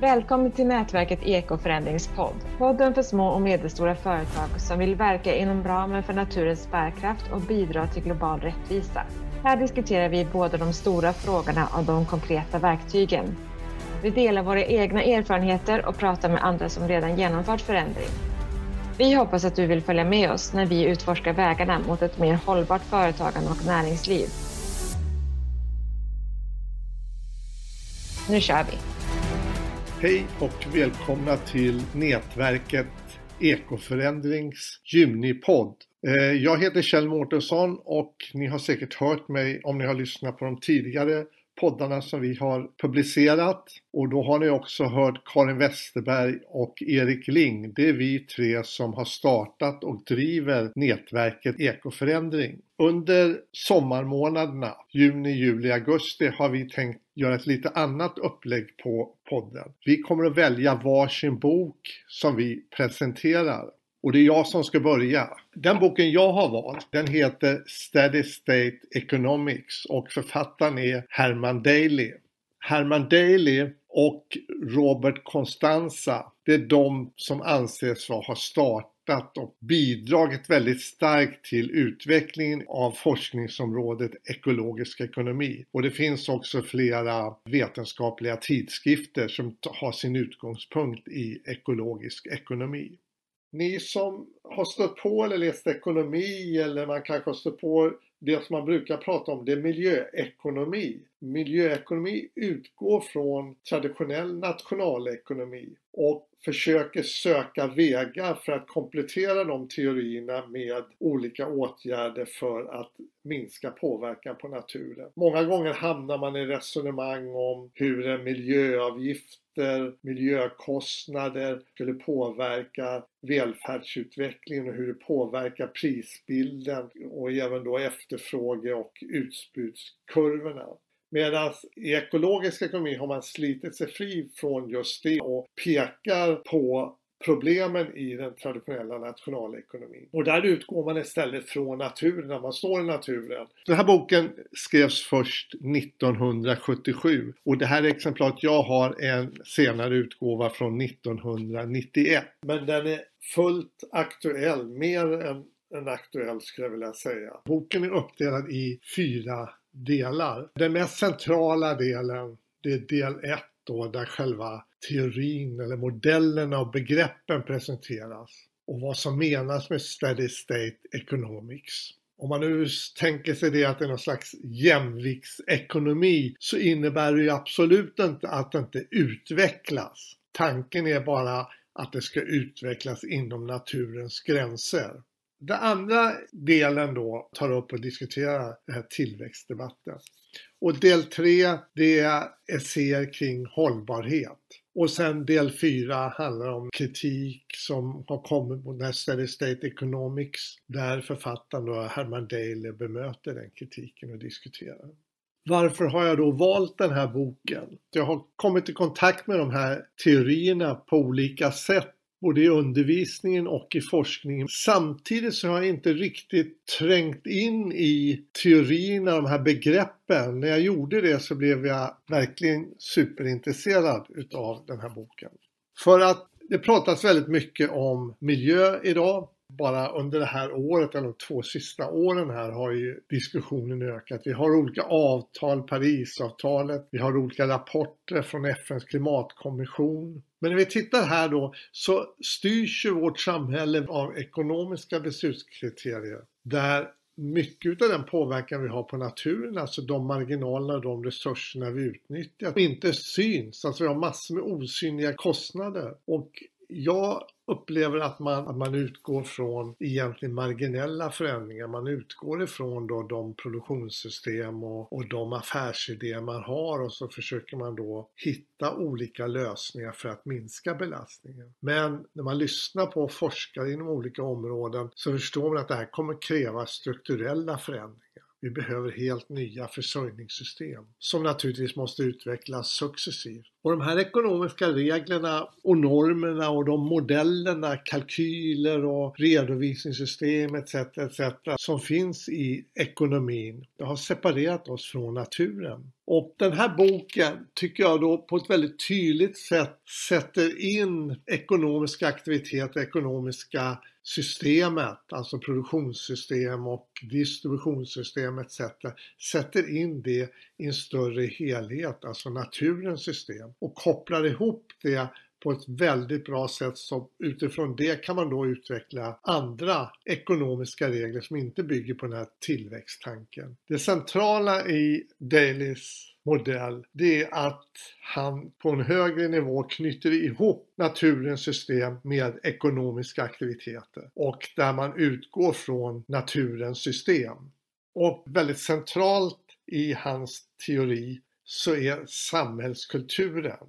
Välkommen till nätverket Ekoförändringspodd. Podden för små och medelstora företag som vill verka inom ramen för naturens bärkraft och bidra till global rättvisa. Här diskuterar vi både de stora frågorna och de konkreta verktygen. Vi delar våra egna erfarenheter och pratar med andra som redan genomfört förändring. Vi hoppas att du vill följa med oss när vi utforskar vägarna mot ett mer hållbart företagande och näringsliv. Nu kör vi! Hej och välkomna till nätverket Ekoförändrings Junipodd. Eh, jag heter Kjell Mårtensson och ni har säkert hört mig om ni har lyssnat på de tidigare poddarna som vi har publicerat. Och då har ni också hört Karin Westerberg och Erik Ling. Det är vi tre som har startat och driver nätverket Ekoförändring. Under sommarmånaderna, juni, juli, augusti har vi tänkt göra ett lite annat upplägg på podden. Vi kommer att välja varsin bok som vi presenterar. Och det är jag som ska börja. Den boken jag har valt, den heter Steady State Economics och författaren är Herman Daly. Herman Daly och Robert Constanza, det är de som anses ha startat och bidragit väldigt starkt till utvecklingen av forskningsområdet ekologisk ekonomi. Och det finns också flera vetenskapliga tidskrifter som har sin utgångspunkt i ekologisk ekonomi. Ni som har stött på eller läst ekonomi eller man kanske har stött på det som man brukar prata om, det är miljöekonomi. Miljöekonomi utgår från traditionell nationalekonomi och försöker söka vägar för att komplettera de teorierna med olika åtgärder för att minska påverkan på naturen. Många gånger hamnar man i resonemang om hur en miljöavgift miljökostnader skulle påverka välfärdsutvecklingen och hur det påverkar prisbilden och även då efterfråge och utbudskurvorna. Medan i ekologisk ekonomi har man slitit sig fri från just det och pekar på problemen i den traditionella nationalekonomin. Och där utgår man istället från naturen, när man står i naturen. Den här boken skrevs först 1977 och det här exemplaret jag har en senare utgåva från 1991. Men den är fullt aktuell, mer än, än aktuell skulle jag vilja säga. Boken är uppdelad i fyra delar. Den mest centrala delen, det är del 1 då, där själva teorin eller modellerna och begreppen presenteras och vad som menas med steady state economics. Om man nu tänker sig det att det är någon slags jämviktsekonomi så innebär det ju absolut inte att det inte utvecklas. Tanken är bara att det ska utvecklas inom naturens gränser. Den andra delen då tar upp och diskuterar den här tillväxtdebatten. Och del tre det är essäer kring hållbarhet. Och sen del fyra handlar om kritik som har kommit mot den Steady State Economics där författaren då Herman Daly bemöter den kritiken och diskuterar. Varför har jag då valt den här boken? Jag har kommit i kontakt med de här teorierna på olika sätt både i undervisningen och i forskningen. Samtidigt så har jag inte riktigt trängt in i teorierna, de här begreppen. När jag gjorde det så blev jag verkligen superintresserad utav den här boken. För att det pratas väldigt mycket om miljö idag bara under det här året, eller de två sista åren här, har ju diskussionen ökat. Vi har olika avtal, Parisavtalet, vi har olika rapporter från FNs klimatkommission. Men när vi tittar här då så styrs ju vårt samhälle av ekonomiska beslutskriterier där mycket av den påverkan vi har på naturen, alltså de marginalerna, och de resurserna vi utnyttjar, inte syns. Alltså vi har massor med osynliga kostnader. Och jag upplever att man, att man utgår från egentligen marginella förändringar. Man utgår ifrån då de produktionssystem och, och de affärsidéer man har och så försöker man då hitta olika lösningar för att minska belastningen. Men när man lyssnar på forskare inom olika områden så förstår man att det här kommer kräva strukturella förändringar. Vi behöver helt nya försörjningssystem som naturligtvis måste utvecklas successivt. Och de här ekonomiska reglerna och normerna och de modellerna, kalkyler och redovisningssystem etc. etc. som finns i ekonomin, det har separerat oss från naturen. Och den här boken tycker jag då på ett väldigt tydligt sätt sätter in ekonomiska aktiviteter, ekonomiska systemet, alltså produktionssystem och distributionssystem etc. sätter in det i en större helhet, alltså naturens system och kopplar ihop det på ett väldigt bra sätt så utifrån det kan man då utveckla andra ekonomiska regler som inte bygger på den här tillväxttanken. Det centrala i Dalys modell, det är att han på en högre nivå knyter ihop naturens system med ekonomiska aktiviteter och där man utgår från naturens system. Och väldigt centralt i hans teori så är samhällskulturen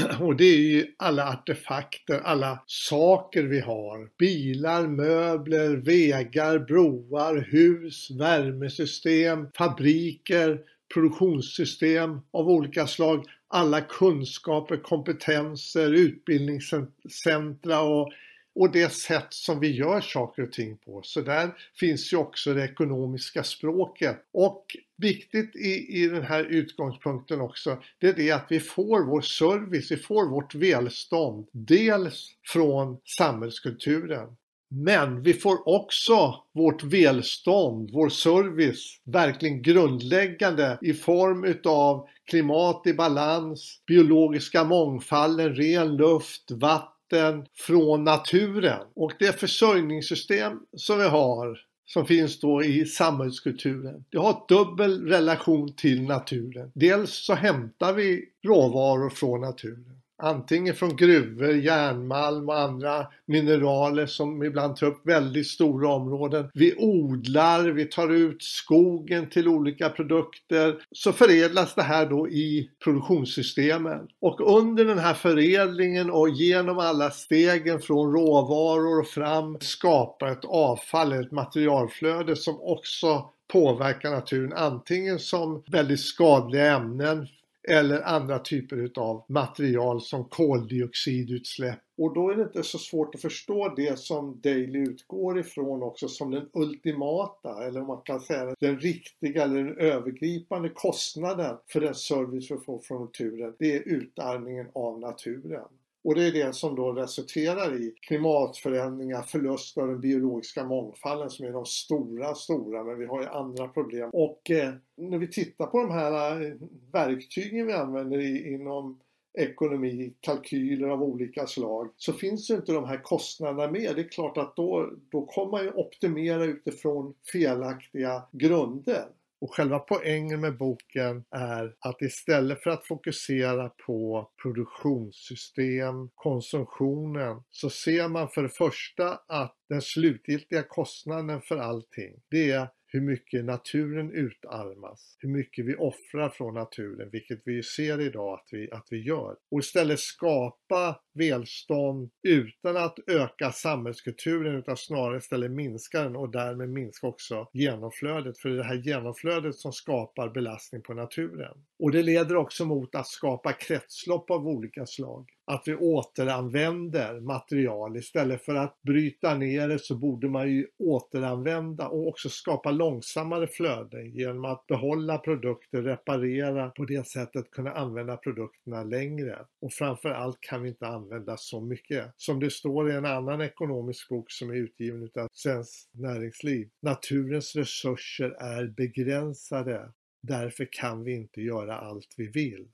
och det är ju alla artefakter, alla saker vi har. Bilar, möbler, vägar, broar, hus, värmesystem, fabriker, produktionssystem av olika slag. Alla kunskaper, kompetenser, utbildningscentra och och det sätt som vi gör saker och ting på. Så där finns ju också det ekonomiska språket. Och viktigt i, i den här utgångspunkten också, det är det att vi får vår service, vi får vårt välstånd. Dels från samhällskulturen, men vi får också vårt välstånd, vår service, verkligen grundläggande i form utav klimat i balans, biologiska mångfalden, ren luft, vatten vatten från naturen. Och det försörjningssystem som vi har som finns då i samhällskulturen. Det har dubbel relation till naturen. Dels så hämtar vi råvaror från naturen. Antingen från gruvor, järnmalm och andra mineraler som ibland tar upp väldigt stora områden. Vi odlar, vi tar ut skogen till olika produkter. Så förädlas det här då i produktionssystemen. Och under den här förädlingen och genom alla stegen från råvaror och fram skapar ett avfall, ett materialflöde som också påverkar naturen antingen som väldigt skadliga ämnen eller andra typer utav material som koldioxidutsläpp. Och då är det inte så svårt att förstå det som Daily utgår ifrån också som den ultimata, eller om man kan säga den riktiga eller den övergripande kostnaden för den service vi får från naturen. Det är utarmningen av naturen. Och det är det som då resulterar i klimatförändringar, förlust av den biologiska mångfalden som är de stora, stora, men vi har ju andra problem. Och eh, när vi tittar på de här eh, verktygen vi använder i, inom ekonomi, kalkyler av olika slag, så finns ju inte de här kostnaderna med. Det är klart att då, då kommer man ju optimera utifrån felaktiga grunder. Och själva poängen med boken är att istället för att fokusera på produktionssystem, konsumtionen, så ser man för det första att den slutgiltiga kostnaden för allting, det är hur mycket naturen utarmas, hur mycket vi offrar från naturen, vilket vi ser idag att vi, att vi gör. Och istället skapa välstånd utan att öka samhällskulturen utan snarare istället minska den och därmed minska också genomflödet. För det är det här genomflödet som skapar belastning på naturen. Och det leder också mot att skapa kretslopp av olika slag att vi återanvänder material. Istället för att bryta ner det så borde man ju återanvända och också skapa långsammare flöden genom att behålla produkter, reparera, på det sättet kunna använda produkterna längre. Och framförallt kan vi inte använda användas så mycket. Som det står i en annan ekonomisk bok som är utgiven av Svenskt Näringsliv. Naturens resurser är begränsade. Därför kan vi inte göra allt vi vill.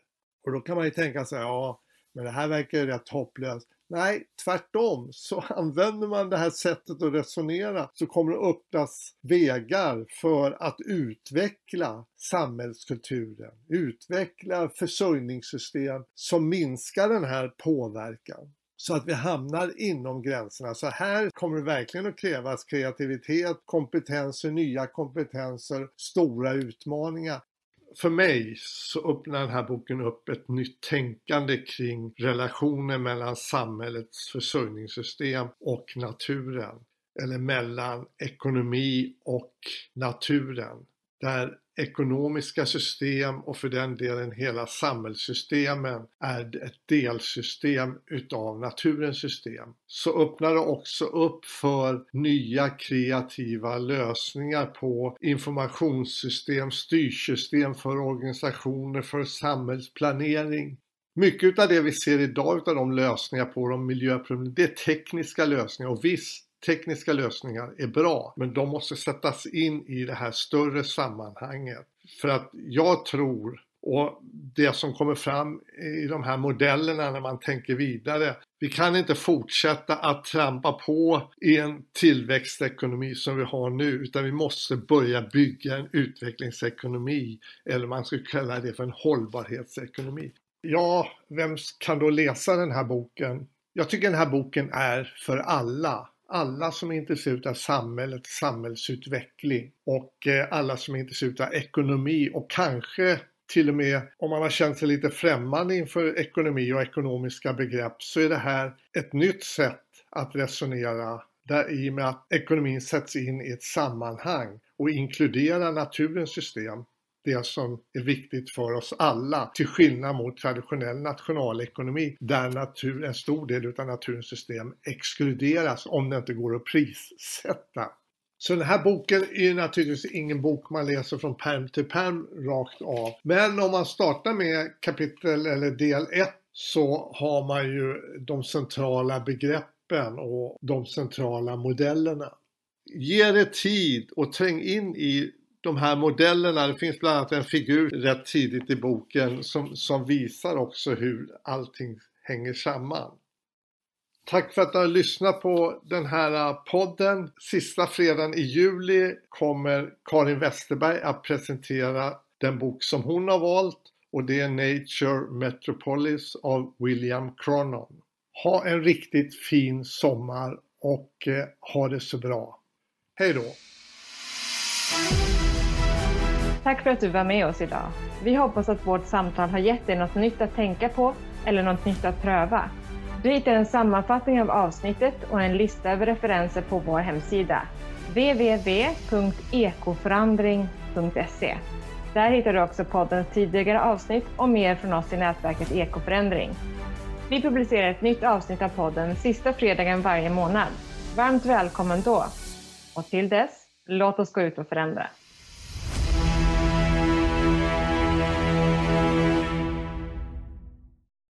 Och då kan man ju tänka sig, ja men det här verkar ju rätt hopplöst. Nej, tvärtom. Så använder man det här sättet att resonera så kommer det öppnas vägar för att utveckla samhällskulturen, utveckla försörjningssystem som minskar den här påverkan så att vi hamnar inom gränserna. Så här kommer det verkligen att krävas kreativitet, kompetenser, nya kompetenser, stora utmaningar för mig så öppnar den här boken upp ett nytt tänkande kring relationen mellan samhällets försörjningssystem och naturen. Eller mellan ekonomi och naturen. Där ekonomiska system och för den delen hela samhällssystemen är ett delsystem utav naturens system så öppnar det också upp för nya kreativa lösningar på informationssystem, styrsystem för organisationer, för samhällsplanering. Mycket av det vi ser idag utav de lösningar på de miljöproblemen, det är tekniska lösningar och visst tekniska lösningar är bra, men de måste sättas in i det här större sammanhanget. För att jag tror, och det som kommer fram i de här modellerna när man tänker vidare, vi kan inte fortsätta att trampa på i en tillväxtekonomi som vi har nu, utan vi måste börja bygga en utvecklingsekonomi, eller man skulle kalla det för en hållbarhetsekonomi. Ja, vem kan då läsa den här boken? Jag tycker den här boken är för alla alla som är intresserade av samhället, samhällsutveckling och eh, alla som är intresserade av ekonomi och kanske till och med om man har känt sig lite främmande inför ekonomi och ekonomiska begrepp så är det här ett nytt sätt att resonera där i och med att ekonomin sätts in i ett sammanhang och inkluderar naturens system det som är viktigt för oss alla till skillnad mot traditionell nationalekonomi där natur, en stor del av naturens system exkluderas om det inte går att prissätta. Så den här boken är naturligtvis ingen bok man läser från perm till perm rakt av. Men om man startar med kapitel eller del 1 så har man ju de centrala begreppen och de centrala modellerna. Ge det tid och träng in i de här modellerna, det finns bland annat en figur rätt tidigt i boken som, som visar också hur allting hänger samman. Tack för att du har lyssnat på den här äh, podden. Sista fredagen i juli kommer Karin Westerberg att presentera den bok som hon har valt och det är Nature Metropolis av William Cronon. Ha en riktigt fin sommar och äh, ha det så bra. Hej då! Tack för att du var med oss idag. Vi hoppas att vårt samtal har gett dig något nytt att tänka på eller något nytt att pröva. Du hittar en sammanfattning av avsnittet och en lista över referenser på vår hemsida www.ekoförandring.se. Där hittar du också poddens tidigare avsnitt och mer från oss i nätverket Ekoförändring. Vi publicerar ett nytt avsnitt av podden sista fredagen varje månad. Varmt välkommen då! Och till dess, låt oss gå ut och förändra.